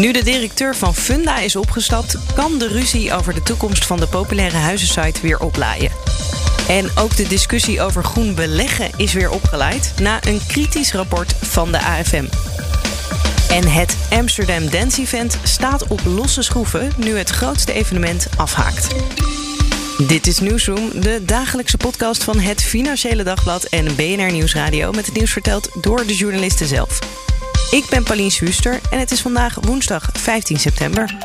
Nu de directeur van Funda is opgestapt, kan de ruzie over de toekomst van de populaire huizensite weer oplaaien. En ook de discussie over groen beleggen is weer opgeleid na een kritisch rapport van de AFM. En het Amsterdam Dance Event staat op losse schroeven nu het grootste evenement afhaakt. Dit is Nieuwsroom, de dagelijkse podcast van het Financiële Dagblad en BNR Nieuwsradio met het nieuws verteld door de journalisten zelf. Ik ben Pauline Schuster en het is vandaag woensdag 15 september.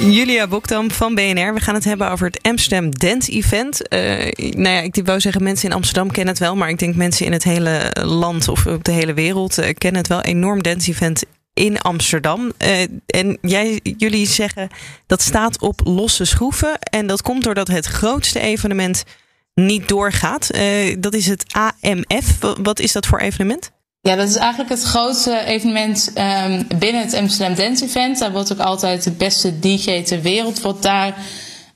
Julia Bokdam van BNR. We gaan het hebben over het Amsterdam Dance Event. Uh, nou ja, ik wou zeggen, mensen in Amsterdam kennen het wel. Maar ik denk mensen in het hele land of op de hele wereld uh, kennen het wel. Enorm dance event in Amsterdam. Uh, en jij, jullie zeggen dat staat op losse schroeven. En dat komt doordat het grootste evenement niet doorgaat. dat is het AMF. Wat is dat voor evenement? Ja, dat is eigenlijk het grootste evenement um, binnen het Amsterdam Dance Event. Daar wordt ook altijd de beste DJ ter wereld wordt daar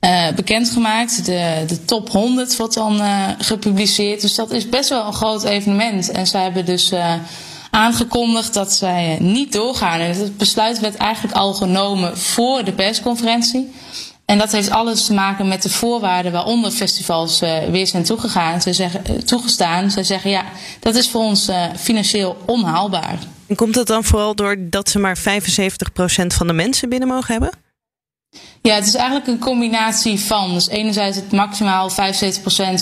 uh, bekendgemaakt. De, de top 100 wordt dan uh, gepubliceerd. Dus dat is best wel een groot evenement. En zij hebben dus uh, aangekondigd dat zij niet doorgaan. En het besluit werd eigenlijk al genomen voor de persconferentie. En dat heeft alles te maken met de voorwaarden waaronder festivals uh, weer zijn toegegaan. Ze zeggen, uh, toegestaan. Ze zeggen ja, dat is voor ons uh, financieel onhaalbaar. En komt dat dan vooral door dat ze maar 75% van de mensen binnen mogen hebben? Ja, het is eigenlijk een combinatie van. Dus enerzijds het maximaal 75%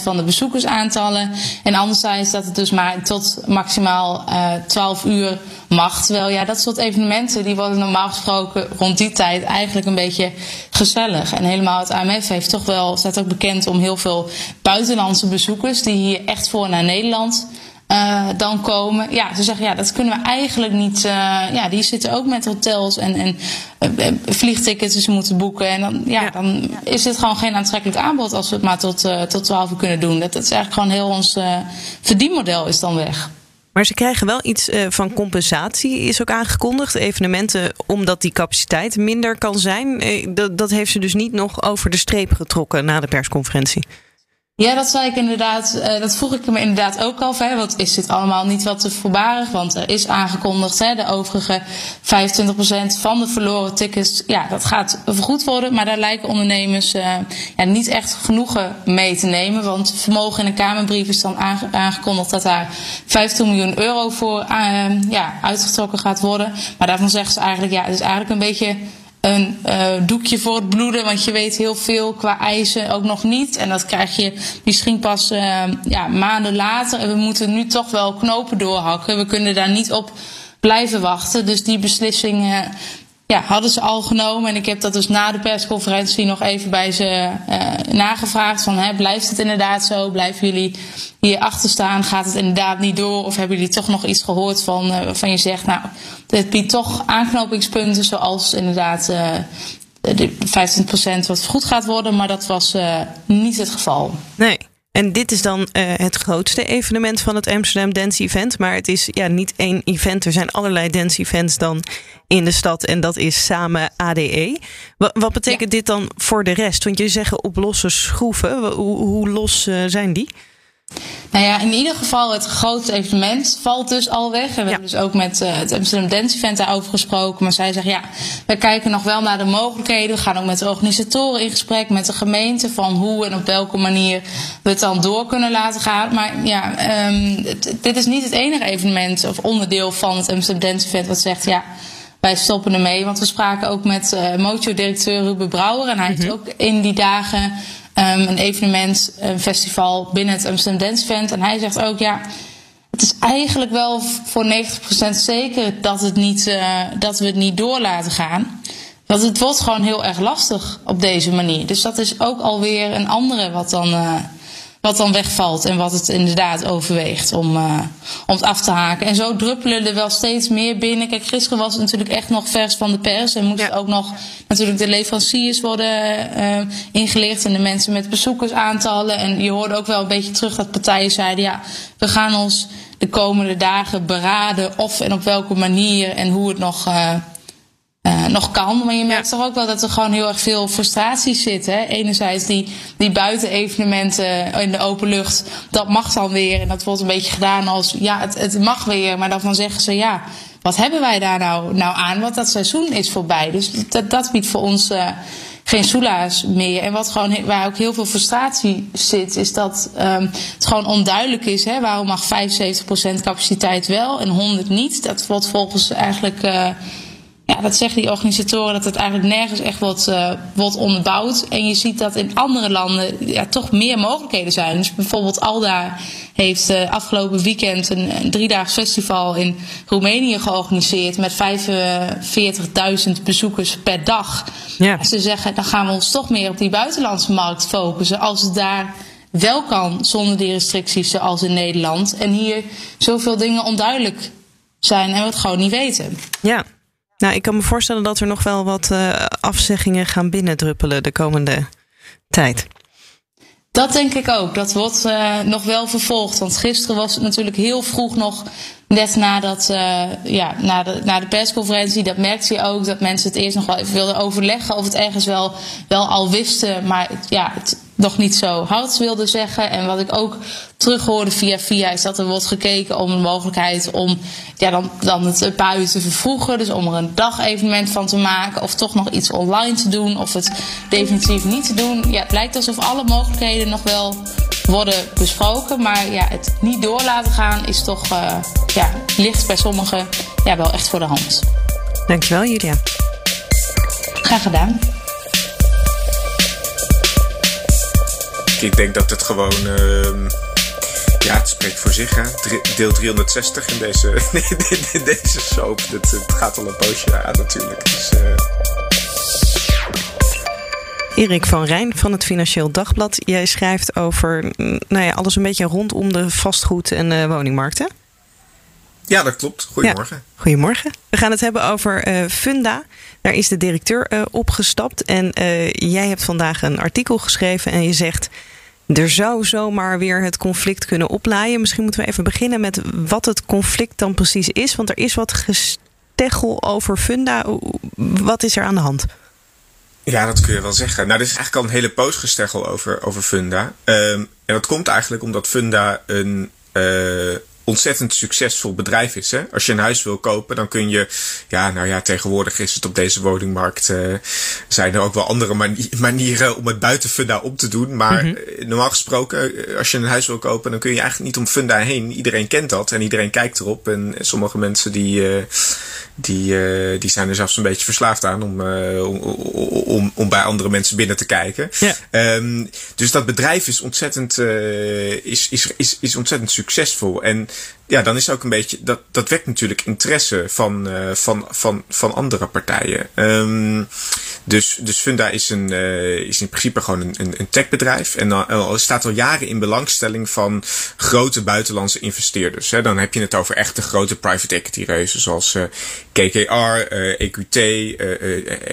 van de bezoekersaantallen. En anderzijds dat het dus maar tot maximaal uh, 12 uur mag. Terwijl ja, dat soort evenementen die worden normaal gesproken rond die tijd eigenlijk een beetje gezellig. En helemaal het AMF heeft toch wel, staat ook bekend om heel veel buitenlandse bezoekers die hier echt voor naar Nederland uh, dan komen. Ja, ze zeggen ja, dat kunnen we eigenlijk niet. Uh, ja, die zitten ook met hotels en, en uh, vliegtickets dus moeten boeken. En dan, ja, ja. dan is dit gewoon geen aantrekkelijk aanbod als we het maar tot, tot 12 uur kunnen doen. Dat, dat is eigenlijk gewoon heel ons verdienmodel is dan weg. Maar ze krijgen wel iets van compensatie, is ook aangekondigd. Evenementen, omdat die capaciteit minder kan zijn. Dat, dat heeft ze dus niet nog over de streep getrokken na de persconferentie. Ja, dat zei ik inderdaad. Uh, dat vroeg ik me inderdaad ook al. Hè, want is dit allemaal niet wat te voorbarig? Want er is aangekondigd, hè, de overige 25% van de verloren tickets, ja, dat gaat vergoed worden. Maar daar lijken ondernemers uh, ja, niet echt genoegen mee te nemen. Want vermogen in een Kamerbrief is dan aange aangekondigd dat daar 15 miljoen euro voor uh, ja, uitgetrokken gaat worden. Maar daarvan zeggen ze eigenlijk, ja, het is eigenlijk een beetje een uh, doekje voor het bloeden. Want je weet heel veel qua eisen ook nog niet. En dat krijg je misschien pas uh, ja, maanden later. En we moeten nu toch wel knopen doorhakken. We kunnen daar niet op blijven wachten. Dus die beslissing uh, ja, hadden ze al genomen. En ik heb dat dus na de persconferentie nog even bij ze uh, nagevraagd. Van, hè, blijft het inderdaad zo? Blijven jullie hier achter staan? Gaat het inderdaad niet door? Of hebben jullie toch nog iets gehoord van, uh, waarvan je zegt... nou, dit biedt toch aanknopingspunten zoals inderdaad... Uh, de 15% wat goed gaat worden, maar dat was niet het geval. Nee. En dit is dan uh, het grootste evenement van het Amsterdam Dance Event. Maar het is ja, niet één event. Er zijn allerlei dance events dan in de stad. En dat is samen ADE. Wat, wat betekent ja. dit dan voor de rest? Want je zeggen op losse schroeven. Hoe, hoe los uh, zijn die? Nou ja, in ieder geval het grote evenement valt dus al weg. En we ja. hebben dus ook met uh, het Amsterdam Dance Event daarover gesproken. Maar zij zeggen ja, we kijken nog wel naar de mogelijkheden. We gaan ook met de organisatoren in gesprek, met de gemeente. Van hoe en op welke manier we het dan door kunnen laten gaan. Maar ja, um, dit is niet het enige evenement of onderdeel van het Amsterdam Dance Event wat zegt ja wij stoppen ermee. Want we spraken ook met uh, Mojo-directeur Ruben Brouwer. En hij heeft mm -hmm. ook in die dagen um, een evenement, een festival binnen het Amsterdam Dance Event. En hij zegt ook, ja, het is eigenlijk wel voor 90% zeker dat, het niet, uh, dat we het niet door laten gaan. Want het wordt gewoon heel erg lastig op deze manier. Dus dat is ook alweer een andere wat dan, uh, wat dan wegvalt en wat het inderdaad overweegt om, uh, om het af te haken. En zo druppelen er wel steeds meer binnen. Kijk, gisteren was het natuurlijk echt nog vers van de pers en moesten ook nog natuurlijk de leveranciers worden uh, ingelicht en de mensen met bezoekersaantallen. En je hoorde ook wel een beetje terug dat partijen zeiden, ja, we gaan ons de komende dagen beraden of en op welke manier en hoe het nog. Uh, uh, nog kan. Maar je merkt toch ook wel dat er gewoon heel erg veel frustratie zit. Hè? Enerzijds die, die buitenevenementen in de open lucht, dat mag dan weer. En dat wordt een beetje gedaan als, ja, het, het mag weer. Maar dan zeggen ze, ja, wat hebben wij daar nou, nou aan? Want dat seizoen is voorbij. Dus dat, dat biedt voor ons uh, geen soela's meer. En wat gewoon, waar ook heel veel frustratie zit, is dat um, het gewoon onduidelijk is. Hè? Waarom mag 75% capaciteit wel en 100 niet? Dat wordt volgens eigenlijk... Uh, ja, dat zeggen die organisatoren dat het eigenlijk nergens echt wordt, uh, wordt onderbouwd. En je ziet dat in andere landen ja, toch meer mogelijkheden zijn. Dus bijvoorbeeld Alda heeft uh, afgelopen weekend een, een driedaags festival in Roemenië georganiseerd met 45.000 bezoekers per dag. Ja. Ze zeggen, dan gaan we ons toch meer op die buitenlandse markt focussen. Als het daar wel kan zonder die restricties zoals in Nederland. En hier zoveel dingen onduidelijk zijn en we het gewoon niet weten. Ja, nou, ik kan me voorstellen dat er nog wel wat uh, afzeggingen gaan binnendruppelen de komende tijd. Dat denk ik ook. Dat wordt uh, nog wel vervolgd. Want gisteren was het natuurlijk heel vroeg nog, net nadat, uh, ja, na, de, na de persconferentie. Dat merkte je ook, dat mensen het eerst nog wel even wilden overleggen. Of het ergens wel, wel al wisten. Maar ja, het, nog niet zo hard wilde zeggen. En wat ik ook terughoorde via via is dat er wordt gekeken om de mogelijkheid om ja, dan, dan het buiten te vervroegen. Dus om er een dagevenement van te maken. Of toch nog iets online te doen. Of het definitief niet te doen. Ja, het lijkt alsof alle mogelijkheden nog wel worden besproken. Maar ja, het niet door laten gaan is toch uh, ja, ligt bij sommigen ja, wel echt voor de hand. Dankjewel Julia. Graag gedaan. Ik denk dat het gewoon. Uh, ja, het spreekt voor zich. Hè? Deel 360 in deze, in deze soap. Het, gaat al een poosje aan natuurlijk. Dus, uh... Erik van Rijn van het Financieel Dagblad. Jij schrijft over nou ja, alles een beetje rondom de vastgoed- en uh, woningmarkten. Ja, dat klopt. Goedemorgen. Ja, goedemorgen. We gaan het hebben over uh, Funda. Daar is de directeur uh, opgestapt. En uh, jij hebt vandaag een artikel geschreven en je zegt. Er zou zomaar weer het conflict kunnen oplaaien. Misschien moeten we even beginnen met wat het conflict dan precies is. Want er is wat gesteggel over Funda. Wat is er aan de hand? Ja, dat kun je wel zeggen. Nou, er is eigenlijk al een hele poos gesteggel over, over Funda. Um, en dat komt eigenlijk omdat Funda een uh, ontzettend succesvol bedrijf is. Hè? Als je een huis wil kopen, dan kun je. Ja, nou ja, tegenwoordig is het op deze woningmarkt. Uh, zijn er ook wel andere mani manieren om het buiten funda op te doen. Maar mm -hmm. normaal gesproken, als je een huis wil kopen, dan kun je eigenlijk niet om funda heen. Iedereen kent dat en iedereen kijkt erop. En sommige mensen die. Uh, die, uh, die zijn er zelfs een beetje verslaafd aan om, om, om, om bij andere mensen binnen te kijken. Um, dus dat bedrijf is ontzettend, is, is, is, is ontzettend succesvol. En ja, dan is ook een beetje, dat, dat wekt natuurlijk interesse van, uh, van, van, van andere partijen. Um, dus, dus Funda is, een, uh, is in principe gewoon een, een, een techbedrijf. En dan uh, staat al jaren in belangstelling van grote buitenlandse investeerders. Hè. Dan heb je het over echte grote private equity reuzen zoals KKR, EQT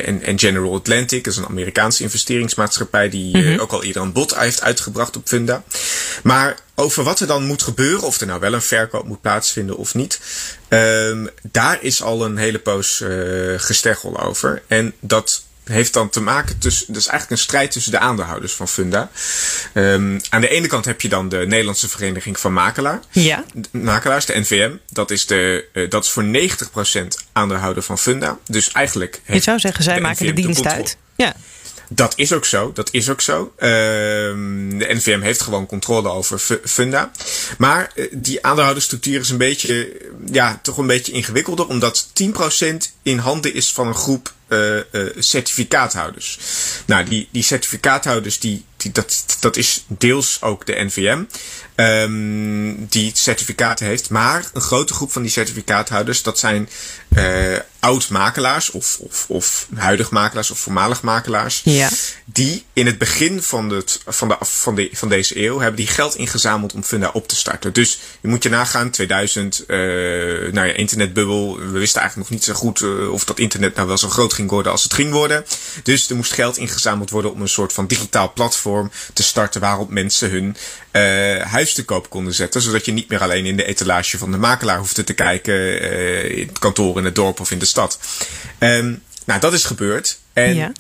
en, en General Atlantic. Dat is een Amerikaanse investeringsmaatschappij die mm -hmm. ook al eerder een bod heeft uitgebracht op Funda. Maar over wat er dan moet gebeuren, of er nou wel een verkoop moet plaatsvinden of niet. Um, daar is al een hele poos uh, gesteggel over. En dat heeft dan te maken tussen. Dat is eigenlijk een strijd tussen de aandeelhouders van Funda. Um, aan de ene kant heb je dan de Nederlandse Vereniging van Makelaar. Ja. Makelaars, de NVM. Dat is, de, uh, dat is voor 90% aandeelhouder van Funda. Dus eigenlijk. Je zou zeggen, zij de maken NVM de dienst uit. Ja. Dat is ook zo, dat is ook zo. Um, de NVM heeft gewoon controle over funda. Maar uh, die aandeelhoudersstructuur is een beetje, ja, toch een beetje ingewikkelder, omdat 10% in handen is van een groep certificaathouders. Nou, die, die certificaathouders, die, die, dat, dat is deels ook de NVM. Um, die certificaten heeft. Maar een grote groep van die certificaathouders, dat zijn uh, oud-makelaars of, of, of huidig makelaars of voormalig makelaars. Ja. Die in het begin van, het, van, de, van, de, van deze eeuw hebben die geld ingezameld om Funda op te starten. Dus je moet je nagaan, 2000, uh, nou ja, internetbubbel. We wisten eigenlijk nog niet zo goed uh, of dat internet nou wel zo groot ging worden als het ging worden. Dus er moest geld ingezameld worden om een soort van digitaal platform te starten waarop mensen hun uh, huis te koop konden zetten. Zodat je niet meer alleen in de etalage van de makelaar hoefde te kijken. Uh, in het kantoor in het dorp of in de stad. Um, nou, dat is gebeurd. En Ja.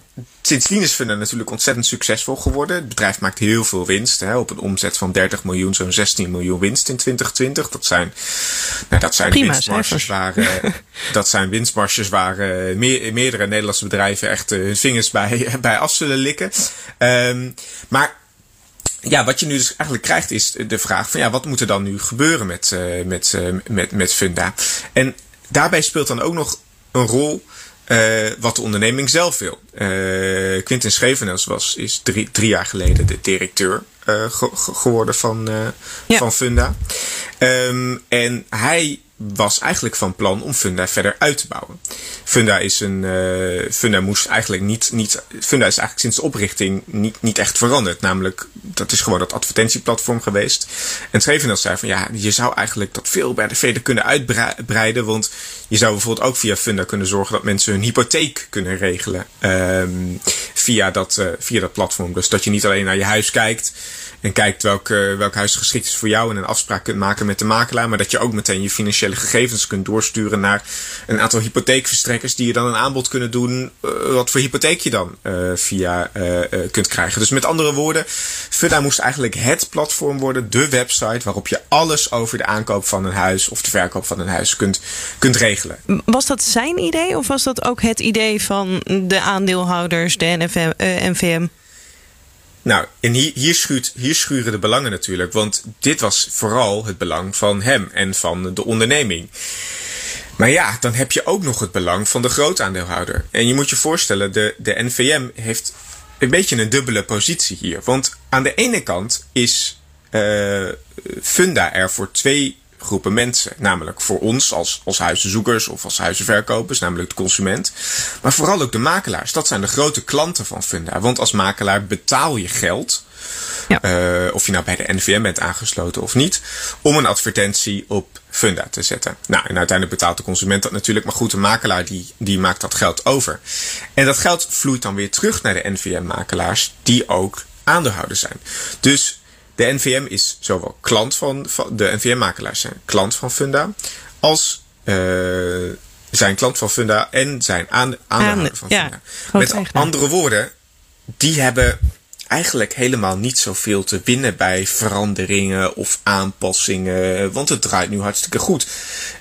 sindsdien is Funda natuurlijk ontzettend succesvol geworden. Het bedrijf maakt heel veel winst. Hè, op een omzet van 30 miljoen, zo'n 16 miljoen winst in 2020. Dat zijn, nou, dat zijn Prima, winstmarges waar, uh, dat zijn winstmarges waar meer, meerdere Nederlandse bedrijven echt hun vingers bij, bij af zullen likken. Um, maar ja, wat je nu dus eigenlijk krijgt is de vraag van ja, wat moet er dan nu gebeuren met, uh, met, uh, met, met Funda? En daarbij speelt dan ook nog een rol uh, wat de onderneming zelf wil. Quinten Schevenels was, is drie, drie jaar geleden de directeur ge geworden van, ja. van Funda. Um, en hij was eigenlijk van plan om Funda verder uit te bouwen. Funda is een. Uh, Funda moest eigenlijk niet, niet. Funda is eigenlijk sinds de oprichting niet, niet echt veranderd. Namelijk, dat is gewoon dat advertentieplatform geweest. En Schevenels zei van ja, je zou eigenlijk dat veel bij de verder kunnen uitbreiden. Want je zou bijvoorbeeld ook via Funda kunnen zorgen dat mensen hun hypotheek kunnen regelen. Um, via, dat, uh, via dat platform. Dus dat je niet alleen naar je huis kijkt en kijkt welk, uh, welk huis geschikt is voor jou en een afspraak kunt maken met de makelaar, maar dat je ook meteen je financiële gegevens kunt doorsturen naar een aantal hypotheekverstrekkers die je dan een aanbod kunnen doen uh, wat voor hypotheek je dan uh, via kunt krijgen. Dus met andere woorden, Funda moest eigenlijk het platform worden, de website waarop je alles over de aankoop van een huis of de verkoop van een huis kunt, kunt regelen. Was dat zijn idee of was dat ook het idee van de aandeelhouders, de NFM, NVM? Nou, en hier, hier, schuurt, hier schuren de belangen natuurlijk. Want dit was vooral het belang van hem en van de onderneming. Maar ja, dan heb je ook nog het belang van de grootaandeelhouder. En je moet je voorstellen, de, de NVM heeft een beetje een dubbele positie hier. Want aan de ene kant is uh, Funda er voor twee groepen mensen. Namelijk voor ons als, als huizenzoekers of als huizenverkopers, namelijk de consument. Maar vooral ook de makelaars. Dat zijn de grote klanten van Funda. Want als makelaar betaal je geld. Ja. Uh, of je nou bij de NVM bent aangesloten of niet. Om een advertentie op Funda te zetten. Nou, en uiteindelijk betaalt de consument dat natuurlijk. Maar goed, de makelaar die, die maakt dat geld over. En dat geld vloeit dan weer terug naar de NVM-makelaars. Die ook aandeelhouders zijn. Dus de NVM is zowel klant van, van de NVM-makelaars zijn klant van Funda, als uh, zijn klant van Funda en zijn aan, aandeelhouder van ja, Funda. Met eigenaar. andere woorden, die hebben eigenlijk helemaal niet zoveel te winnen bij veranderingen of aanpassingen, want het draait nu hartstikke goed.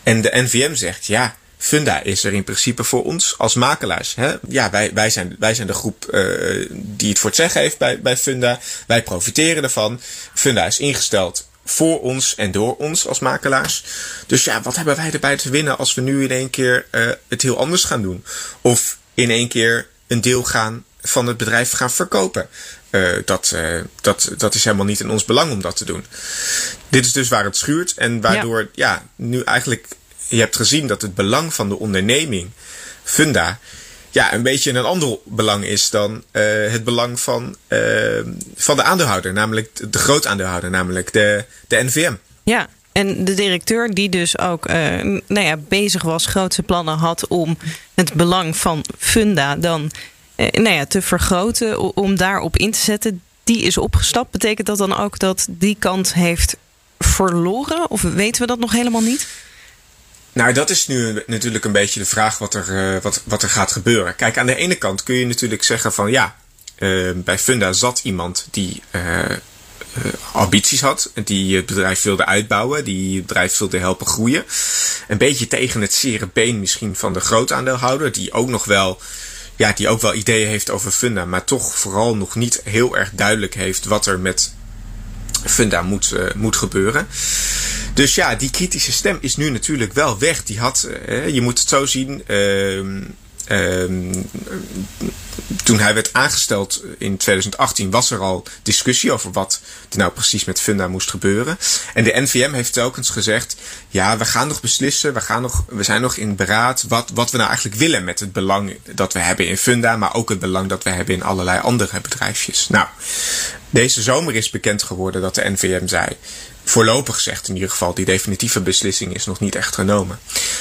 En de NVM zegt ja. Funda is er in principe voor ons als makelaars. Hè? Ja, wij, wij, zijn, wij zijn de groep uh, die het voor het zeggen heeft bij, bij Funda. Wij profiteren ervan. Funda is ingesteld voor ons en door ons als makelaars. Dus ja, wat hebben wij erbij te winnen als we nu in één keer uh, het heel anders gaan doen? Of in één keer een deel gaan van het bedrijf gaan verkopen. Uh, dat, uh, dat, dat is helemaal niet in ons belang om dat te doen. Dit is dus waar het schuurt en waardoor ja, ja nu eigenlijk je hebt gezien dat het belang van de onderneming, Funda, ja, een beetje een ander belang is dan uh, het belang van, uh, van de aandeelhouder, namelijk de grootaandeelhouder, namelijk de, de NVM. Ja, en de directeur die dus ook uh, nou ja, bezig was, grootse plannen had om het belang van Funda dan nou ja, te vergroten, om daarop in te zetten, die is opgestapt. Betekent dat dan ook dat die kant heeft verloren? Of weten we dat nog helemaal niet? Nou, dat is nu natuurlijk een beetje de vraag wat er, uh, wat, wat er gaat gebeuren. Kijk, aan de ene kant kun je natuurlijk zeggen van ja, uh, bij Funda zat iemand die uh, ambities had, die het bedrijf wilde uitbouwen, die het bedrijf wilde helpen groeien. Een beetje tegen het zere been misschien van de grootaandeelhouder, die ook nog wel, ja, die ook wel ideeën heeft over Funda, maar toch vooral nog niet heel erg duidelijk heeft wat er met Funda moet, uh, moet gebeuren. Dus ja, die kritische stem is nu natuurlijk wel weg. Die had, uh, je moet het zo zien. Ehm, toen hij werd aangesteld in 2018 was er al discussie over wat er nou precies met Funda moest gebeuren. En de NVM heeft telkens gezegd: ja, we gaan nog beslissen, we, gaan nog, we zijn nog in beraad wat, wat we nou eigenlijk willen met het belang dat we hebben in Funda, maar ook het belang dat we hebben in allerlei andere bedrijfjes. Nou, deze zomer is bekend geworden dat de NVM zei voorlopig zegt in ieder geval, die definitieve beslissing is nog niet echt genomen.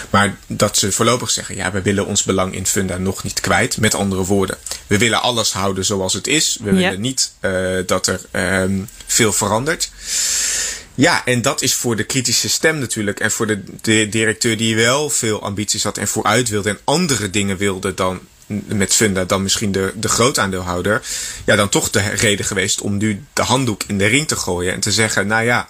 Maar dat ze voorlopig zeggen, ja, we willen ons belang in Funda nog niet kwijt. Met andere woorden, we willen alles houden zoals het is. We willen niet uh, dat er um, veel verandert. Ja, en dat is voor de kritische stem natuurlijk. En voor de, de directeur die wel veel ambities had en vooruit wilde en andere dingen wilde dan met Funda dan misschien de, de grootaandeelhouder. Ja, dan toch de reden geweest om nu de handdoek in de ring te gooien. En te zeggen, nou ja,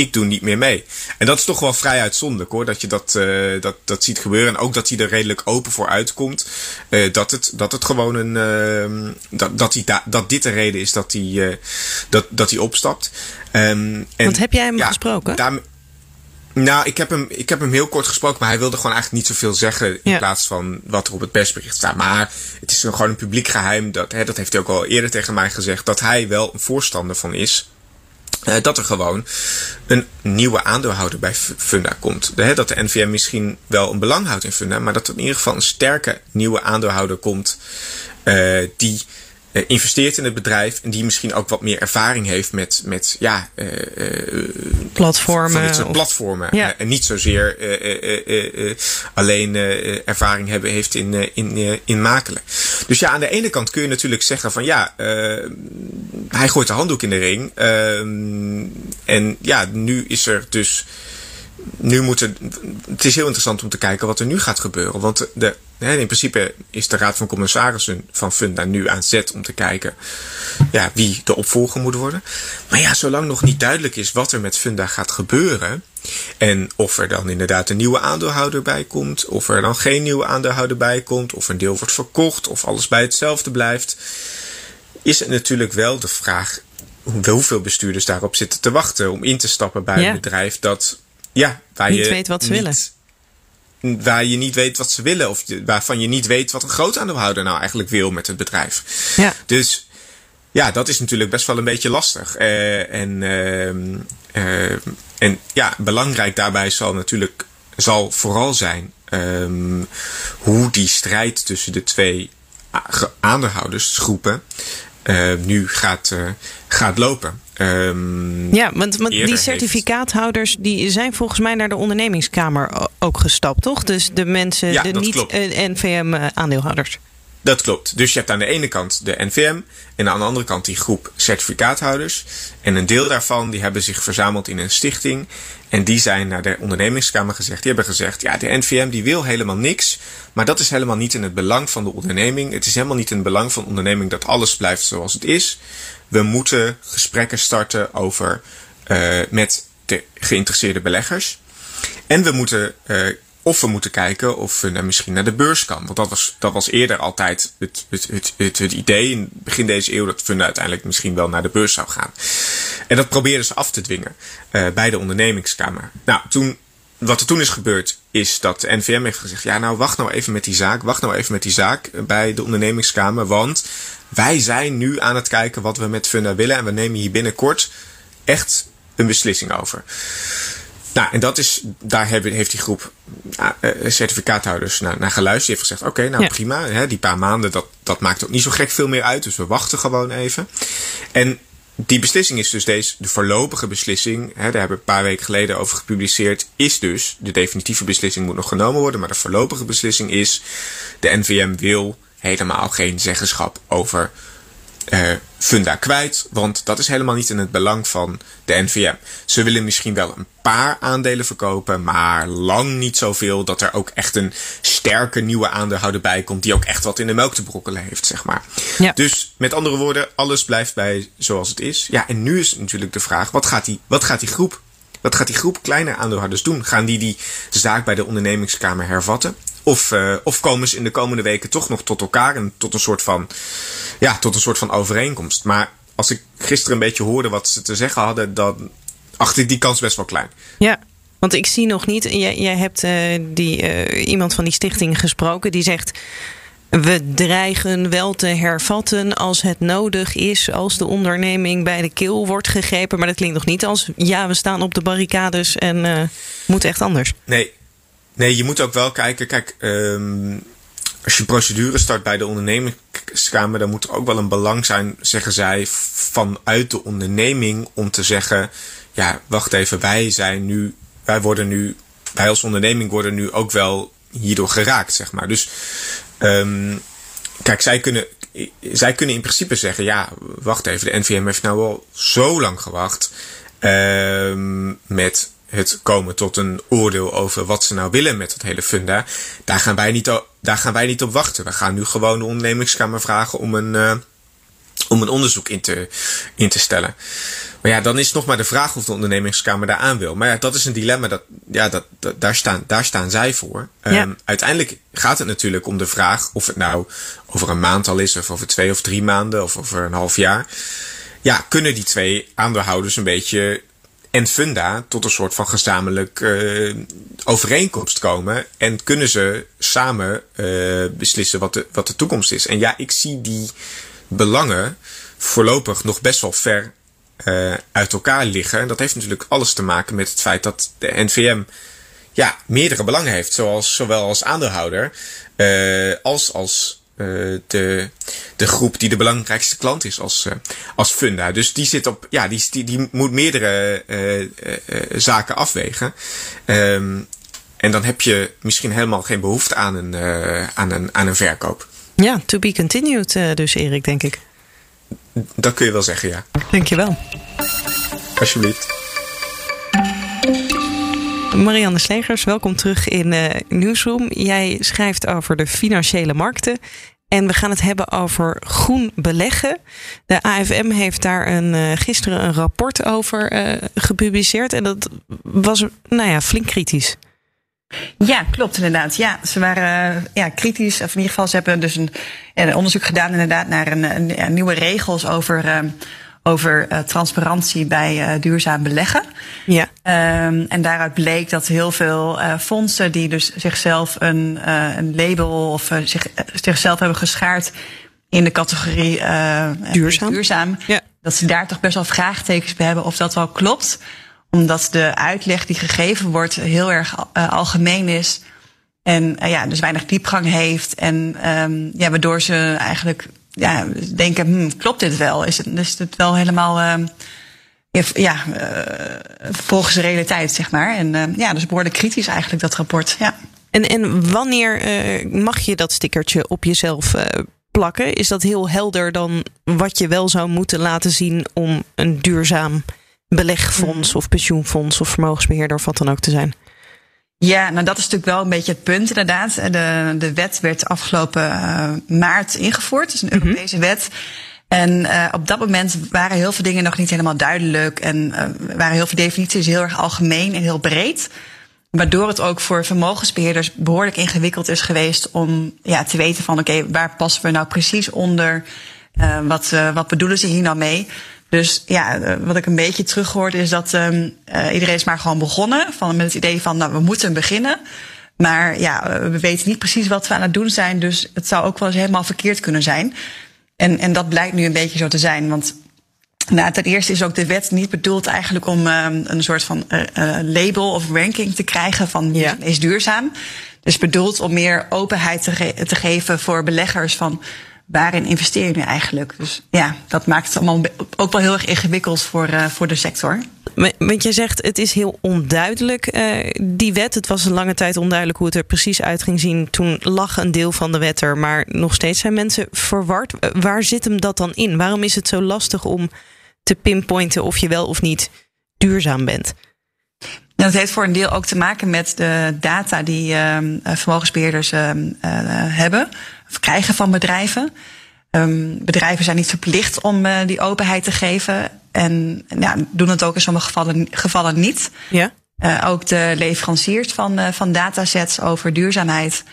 ik doe niet meer mee. En dat is toch wel vrij uitzonderlijk hoor, dat je dat, uh, dat, dat ziet gebeuren. En ook dat hij er redelijk open voor uitkomt. Uh, dat, het, dat het gewoon een. Uh, dat, dat, hij da dat dit de reden is dat hij, dat, dat hij opstapt. Um, en, Want heb jij hem ja, gesproken? Daar, nou, ik heb, hem, ik heb hem heel kort gesproken, maar hij wilde gewoon eigenlijk niet zoveel zeggen in ja. plaats van wat er op het persbericht staat. Maar het is gewoon een publiek geheim, dat, hè, dat heeft hij ook al eerder tegen mij gezegd, dat hij wel een voorstander van is dat er gewoon een nieuwe aandeelhouder bij Funda komt. Dat de NVM misschien wel een belang houdt in Funda, maar dat er in ieder geval een sterke nieuwe aandeelhouder komt uh, die uh, investeert in het bedrijf en die misschien ook wat meer ervaring heeft met, met ja, uh, platformen. Van dit soort platformen. Ja. en niet zozeer alleen ervaring hebben heeft in, in, in makelen. Dus ja, aan de ene kant kun je natuurlijk zeggen van ja, hij gooit de handdoek in de ring. En ja, nu is er dus nu moeten. Het is heel interessant om te kijken wat er nu gaat gebeuren. Want de, in principe is de Raad van Commissarissen van Funda nu aan zet om te kijken ja, wie de opvolger moet worden. Maar ja, zolang nog niet duidelijk is wat er met Funda gaat gebeuren. En of er dan inderdaad een nieuwe aandeelhouder bij komt. Of er dan geen nieuwe aandeelhouder bij komt. Of een deel wordt verkocht. Of alles bij hetzelfde blijft. Is het natuurlijk wel de vraag hoeveel bestuurders daarop zitten te wachten om in te stappen bij een bedrijf dat ja, waar niet je weet wat ze niet, willen. Waar je niet weet wat ze willen. Of waarvan je niet weet wat een grootaandeelhouder nou eigenlijk wil met het bedrijf. Ja. Dus ja, dat is natuurlijk best wel een beetje lastig. Uh, en, uh, en ja, belangrijk daarbij zal natuurlijk zal vooral zijn um, hoe die strijd tussen de twee aandeelhoudersgroepen uh, nu gaat, gaat lopen. Um, ja, want, want die certificaathouders die zijn volgens mij naar de ondernemingskamer ook gestapt, toch? Dus de mensen, ja, de niet-NVM-aandeelhouders. Dat klopt. Dus je hebt aan de ene kant de NVM en aan de andere kant die groep certificaathouders. En een deel daarvan die hebben zich verzameld in een stichting. En die zijn naar de ondernemingskamer gezegd. Die hebben gezegd, ja, de NVM die wil helemaal niks. Maar dat is helemaal niet in het belang van de onderneming. Het is helemaal niet in het belang van de onderneming dat alles blijft zoals het is. We moeten gesprekken starten over uh, met de geïnteresseerde beleggers. En we moeten uh, of we moeten kijken of we misschien naar de beurs kan. Want dat was, dat was eerder altijd het, het, het, het, idee in begin deze eeuw dat Funda uiteindelijk misschien wel naar de beurs zou gaan. En dat probeerden ze af te dwingen uh, bij de ondernemingskamer. Nou, toen, wat er toen is gebeurd, is dat de NVM heeft gezegd: ja, nou wacht nou even met die zaak, wacht nou even met die zaak bij de ondernemingskamer, want wij zijn nu aan het kijken wat we met Funda willen en we nemen hier binnenkort echt een beslissing over. Nou, en dat is, daar heeft die groep uh, certificaathouders naar, naar geluisterd. Die heeft gezegd, oké, okay, nou ja. prima. Hè, die paar maanden, dat, dat maakt ook niet zo gek veel meer uit. Dus we wachten gewoon even. En die beslissing is dus deze, de voorlopige beslissing. Hè, daar hebben we een paar weken geleden over gepubliceerd. Is dus, de definitieve beslissing moet nog genomen worden. Maar de voorlopige beslissing is, de NVM wil helemaal geen zeggenschap over uh, funda kwijt. Want dat is helemaal niet in het belang van de NVM. Ze willen misschien wel een paar aandelen verkopen, maar lang niet zoveel dat er ook echt een sterke nieuwe aandeelhouder bij komt. Die ook echt wat in de melk te brokkelen heeft, zeg maar. Ja. Dus met andere woorden, alles blijft bij zoals het is. Ja, en nu is natuurlijk de vraag: wat gaat die, wat gaat die groep wat gaat die groep kleine aandeelhouders doen? Gaan die die zaak bij de ondernemingskamer hervatten? Of, uh, of komen ze in de komende weken toch nog tot elkaar en tot een soort van, ja, tot een soort van overeenkomst. Maar als ik gisteren een beetje hoorde wat ze te zeggen hadden, dan acht ik die kans best wel klein. Ja, Want ik zie nog niet, jij, hebt uh, die, uh, iemand van die stichting gesproken die zegt. We dreigen wel te hervatten als het nodig is, als de onderneming bij de keel wordt gegrepen. Maar dat klinkt nog niet als ja, we staan op de barricades en uh, moet echt anders. Nee, nee, je moet ook wel kijken. Kijk, um, als je procedure start bij de ondernemingskamer, dan moet er ook wel een belang zijn, zeggen zij, vanuit de onderneming om te zeggen: ja, wacht even, wij zijn nu, wij worden nu, wij als onderneming worden nu ook wel hierdoor geraakt, zeg maar. Dus, um, kijk, zij kunnen, zij kunnen in principe zeggen: ja, wacht even, de NVM heeft nou al zo lang gewacht um, met het komen tot een oordeel over wat ze nou willen met dat hele funda. Daar gaan wij niet, daar gaan wij niet op wachten. We gaan nu gewoon de ondernemingskamer vragen om een, uh, om een onderzoek in te, in te stellen. Maar ja, dan is nog maar de vraag of de ondernemingskamer daar aan wil. Maar ja, dat is een dilemma. Dat, ja, dat, dat daar, staan, daar staan zij voor. Ja. Um, uiteindelijk gaat het natuurlijk om de vraag of het nou over een maand al is, of over twee of drie maanden, of over een half jaar. Ja, kunnen die twee aandeelhouders een beetje en Funda tot een soort van gezamenlijk uh, overeenkomst komen. En kunnen ze samen uh, beslissen wat de, wat de toekomst is. En ja, ik zie die belangen voorlopig nog best wel ver uh, uit elkaar liggen. En dat heeft natuurlijk alles te maken met het feit dat de NVM ja, meerdere belangen heeft. Zoals, zowel als aandeelhouder als als uh, de, de groep die de belangrijkste klant is als, uh, als funda. Dus die zit op, ja, die, die, die moet meerdere uh, zaken afwegen. Um, en dan heb je misschien helemaal geen behoefte aan een, aan een, aan een verkoop. Ja, to be continued dus Erik, denk ik. Dat kun je wel zeggen, ja. Dankjewel. Alsjeblieft. Marianne Slegers, welkom terug in uh, Newsroom. Jij schrijft over de financiële markten. En we gaan het hebben over groen beleggen. De AFM heeft daar een, uh, gisteren een rapport over uh, gepubliceerd. En dat was nou ja, flink kritisch. Ja, klopt inderdaad. Ja, ze waren ja, kritisch. Of in ieder geval, ze hebben dus een, een onderzoek gedaan inderdaad naar een, een, een nieuwe regels over over uh, transparantie bij uh, duurzaam beleggen. Ja. Um, en daaruit bleek dat heel veel uh, fondsen die dus zichzelf een, een label of zich, zichzelf hebben geschaard in de categorie duurzaam, duurzaam ja. dat ze daar toch best wel vraagtekens bij hebben of dat wel klopt. Omdat de uitleg die gegeven wordt heel erg algemeen is. En ja, dus weinig diepgang heeft. En um, ja, waardoor ze eigenlijk ja, denken, hm, klopt dit wel? Is het, is het wel helemaal uh, ja, uh, volgens de realiteit, zeg maar. En uh, ja, dus behoorlijk kritisch eigenlijk, dat rapport. Ja. En, en wanneer mag je dat stickertje op jezelf plakken? Is dat heel helder dan wat je wel zou moeten laten zien om een duurzaam belegfonds of pensioenfonds of vermogensbeheerder of wat dan ook te zijn? Ja, nou dat is natuurlijk wel een beetje het punt inderdaad. De, de wet werd afgelopen uh, maart ingevoerd. Het is een Europese mm -hmm. wet. En uh, op dat moment waren heel veel dingen nog niet helemaal duidelijk. En uh, waren heel veel definities heel erg algemeen en heel breed. Waardoor het ook voor vermogensbeheerders behoorlijk ingewikkeld is geweest om ja, te weten van oké, okay, waar passen we nou precies onder? Wat, wat bedoelen ze hier nou mee? Dus ja, wat ik een beetje teruggehoord is dat um, uh, iedereen is maar gewoon begonnen. Van, met het idee van, nou, we moeten beginnen. Maar ja, we weten niet precies wat we aan het doen zijn. Dus het zou ook wel eens helemaal verkeerd kunnen zijn. En, en dat blijkt nu een beetje zo te zijn. Want nou, ten eerste is ook de wet niet bedoeld eigenlijk om um, een soort van uh, uh, label of ranking te krijgen van ja. is duurzaam. Dus bedoeld om meer openheid te, ge te geven voor beleggers van waarin investeer je nu eigenlijk? Dus ja, dat maakt het allemaal ook wel heel erg ingewikkeld voor, uh, voor de sector. Want je zegt het is heel onduidelijk, uh, die wet. Het was een lange tijd onduidelijk hoe het er precies uit ging zien. Toen lag een deel van de wet er, maar nog steeds zijn mensen verward. Waar zit hem dat dan in? Waarom is het zo lastig om te pinpointen of je wel of niet duurzaam bent? Dat heeft voor een deel ook te maken met de data die uh, vermogensbeheerders uh, hebben krijgen van bedrijven. Um, bedrijven zijn niet verplicht om uh, die openheid te geven. En ja, doen het ook in sommige gevallen, gevallen niet. Ja. Uh, ook de leveranciers van, uh, van datasets over duurzaamheid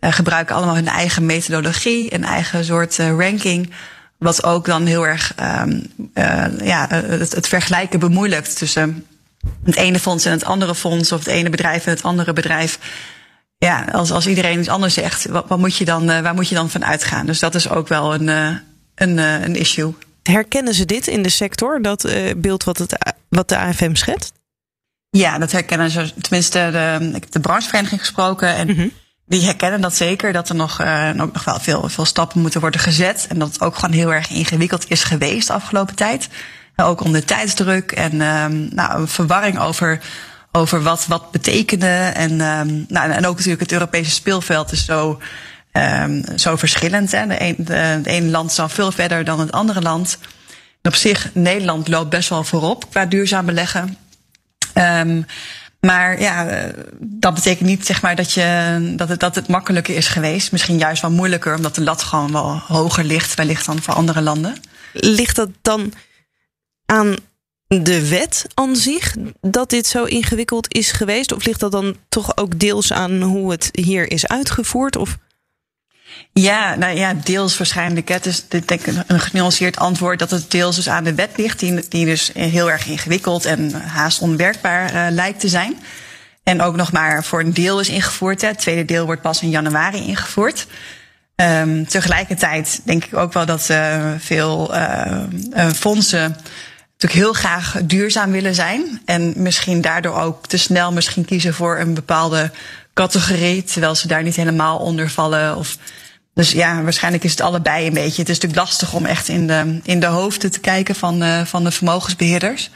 gebruiken allemaal hun eigen methodologie, een eigen soort ranking. Wat ook dan heel erg um, ja, het, het vergelijken bemoeilijkt tussen het ene fonds en het andere fonds, of het ene bedrijf en het andere bedrijf. Ja, als, als iedereen iets anders zegt, wat, wat moet je dan, waar moet je dan van uitgaan? Dus dat is ook wel een, een, een issue. Herkennen ze dit in de sector, dat beeld wat, het, wat de AFM schetst? Ja, dat herkennen ze. Tenminste, de, ik heb de branchevereniging gesproken. En mhm. die herkennen dat zeker. Dat er nog, ook nog wel veel, veel stappen moeten worden gezet. En dat het ook gewoon heel erg ingewikkeld is geweest de afgelopen tijd. Ook onder tijdsdruk en um, nou, een verwarring over, over wat, wat betekende. En, um, nou, en ook natuurlijk het Europese speelveld is zo, um, zo verschillend. Hè. De, een, ene land is al veel verder dan het andere land. En op zich, Nederland loopt best wel voorop qua duurzaam beleggen. Um, maar ja, eh, dat betekent niet zeg maar, dat, je, dat, het, dat het makkelijker is geweest. Misschien juist wel moeilijker, omdat de lat gewoon wel hoger ligt, wellicht dan voor andere landen. Ligt dat dan aan de wet aan zich dat dit zo ingewikkeld is geweest? Of ligt dat dan toch ook deels aan hoe het hier is uitgevoerd? Of? Ja, nou ja, deels waarschijnlijk. Het is denk een genuanceerd antwoord dat het deels dus aan de wet ligt, die, die dus heel erg ingewikkeld en haast onwerkbaar uh, lijkt te zijn. En ook nog maar voor een deel is ingevoerd. Hè. Het tweede deel wordt pas in januari ingevoerd. Um, tegelijkertijd denk ik ook wel dat uh, veel uh, fondsen natuurlijk heel graag duurzaam willen zijn. En misschien daardoor ook te snel misschien kiezen voor een bepaalde categorie, terwijl ze daar niet helemaal onder vallen. Of dus ja, waarschijnlijk is het allebei een beetje. Het is natuurlijk lastig om echt in de, in de hoofden te kijken van, uh, van de vermogensbeheerders.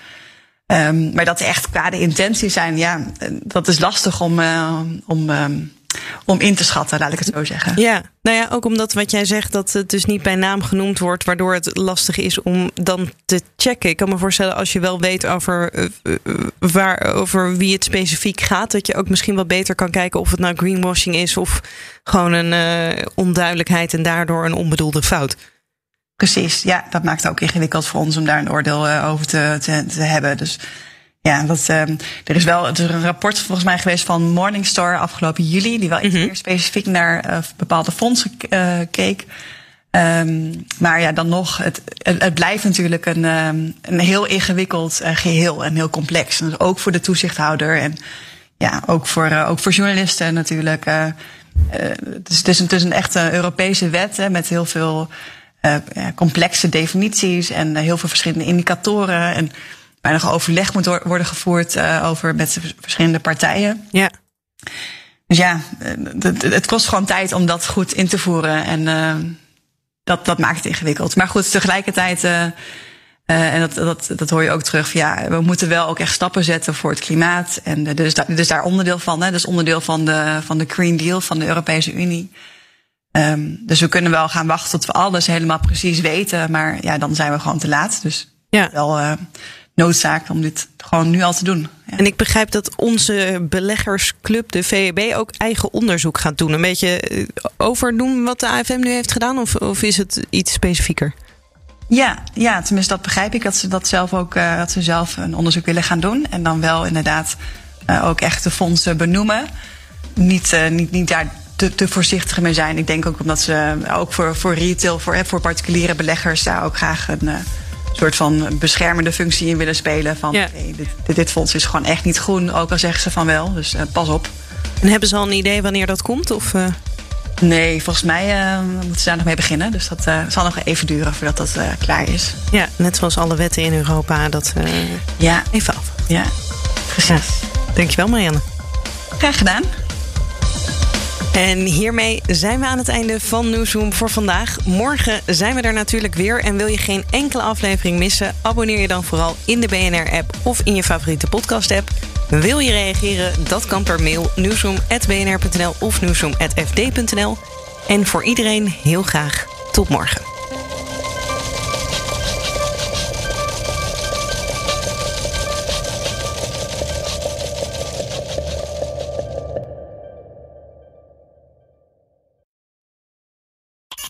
Um, maar dat er echt kwade intenties zijn, ja, dat is lastig om, uh, om um, om in te schatten, laat ik het zo zeggen. Ja, nou ja, ook omdat wat jij zegt, dat het dus niet bij naam genoemd wordt, waardoor het lastig is om dan te checken. Ik kan me voorstellen, als je wel weet over, uh, waar, over wie het specifiek gaat, dat je ook misschien wat beter kan kijken of het nou greenwashing is of gewoon een uh, onduidelijkheid en daardoor een onbedoelde fout. Precies, ja, dat maakt het ook ingewikkeld voor ons om daar een oordeel over te, te, te hebben. Dus ja, dat, uh, er is wel er is een rapport volgens mij geweest van Morningstar afgelopen juli, die wel iets mhm. meer specifiek naar uh, bepaalde fondsen uh, keek. Um, maar ja, dan nog, het, het, blijft natuurlijk een, um, een heel ingewikkeld uh, geheel en heel complex. dus ook voor de toezichthouder en ja, ook voor, ook voor journalisten natuurlijk. het, is, het, is een, het is een echte Europese wet hè, met heel veel complexe definities en heel veel verschillende indicatoren. En nog overleg moet worden gevoerd uh, over met verschillende partijen. Ja. Dus ja, het, het, kost gewoon tijd om dat goed in te voeren. En uh, dat, dat maakt het ingewikkeld. Maar goed, tegelijkertijd, uh, en dat, dat, dat hoor je ook terug, ja, we moeten wel ook echt stappen zetten voor het klimaat. En dus, daar, dus daar onderdeel van, hè, dus onderdeel van de, van de Green Deal van de Europese Unie. Um, dus we kunnen wel gaan wachten tot we alles helemaal precies weten. Maar ja, dan zijn we gewoon te laat. Dus ja. wel noodzaak om dit gewoon nu al te doen. Ja. En ik begrijp dat onze beleggersclub, de VEB, ook eigen onderzoek gaat doen. Een beetje eh, overdoen wat de AFM nu heeft gedaan, of, of is het iets specifieker? Ja, ja, tenminste dat begrijp ik. Dat ze dat zelf ook uh, dat ze zelf een onderzoek willen gaan doen. En dan wel inderdaad uh, ook echt de fondsen benoemen. Niet, uh, niet, niet daar te, te voorzichtig mee zijn. Ik denk ook omdat ze ook voor, voor retail, voor, voor particuliere beleggers daar ook graag een soort van beschermende functie in willen spelen. Van ja. dit, dit, fonds is gewoon echt niet groen, ook al zeggen ze van wel. Dus uh, pas op. En hebben ze al een idee wanneer dat komt? Of, uh... Nee, volgens mij uh, moeten ze daar nog mee beginnen. Dus dat zal nog even duren voordat dat klaar is. Ja, net zoals alle wetten in Europa. Dat, ja. Even af. Ja, precies. Ja. Dankjewel Marianne. Graag gedaan. En hiermee zijn we aan het einde van Newsroom voor vandaag. Morgen zijn we er natuurlijk weer. En wil je geen enkele aflevering missen? Abonneer je dan vooral in de BNR-app of in je favoriete podcast-app. Wil je reageren? Dat kan per mail newsroom.bnr.nl of newsroom.fd.nl. En voor iedereen heel graag tot morgen.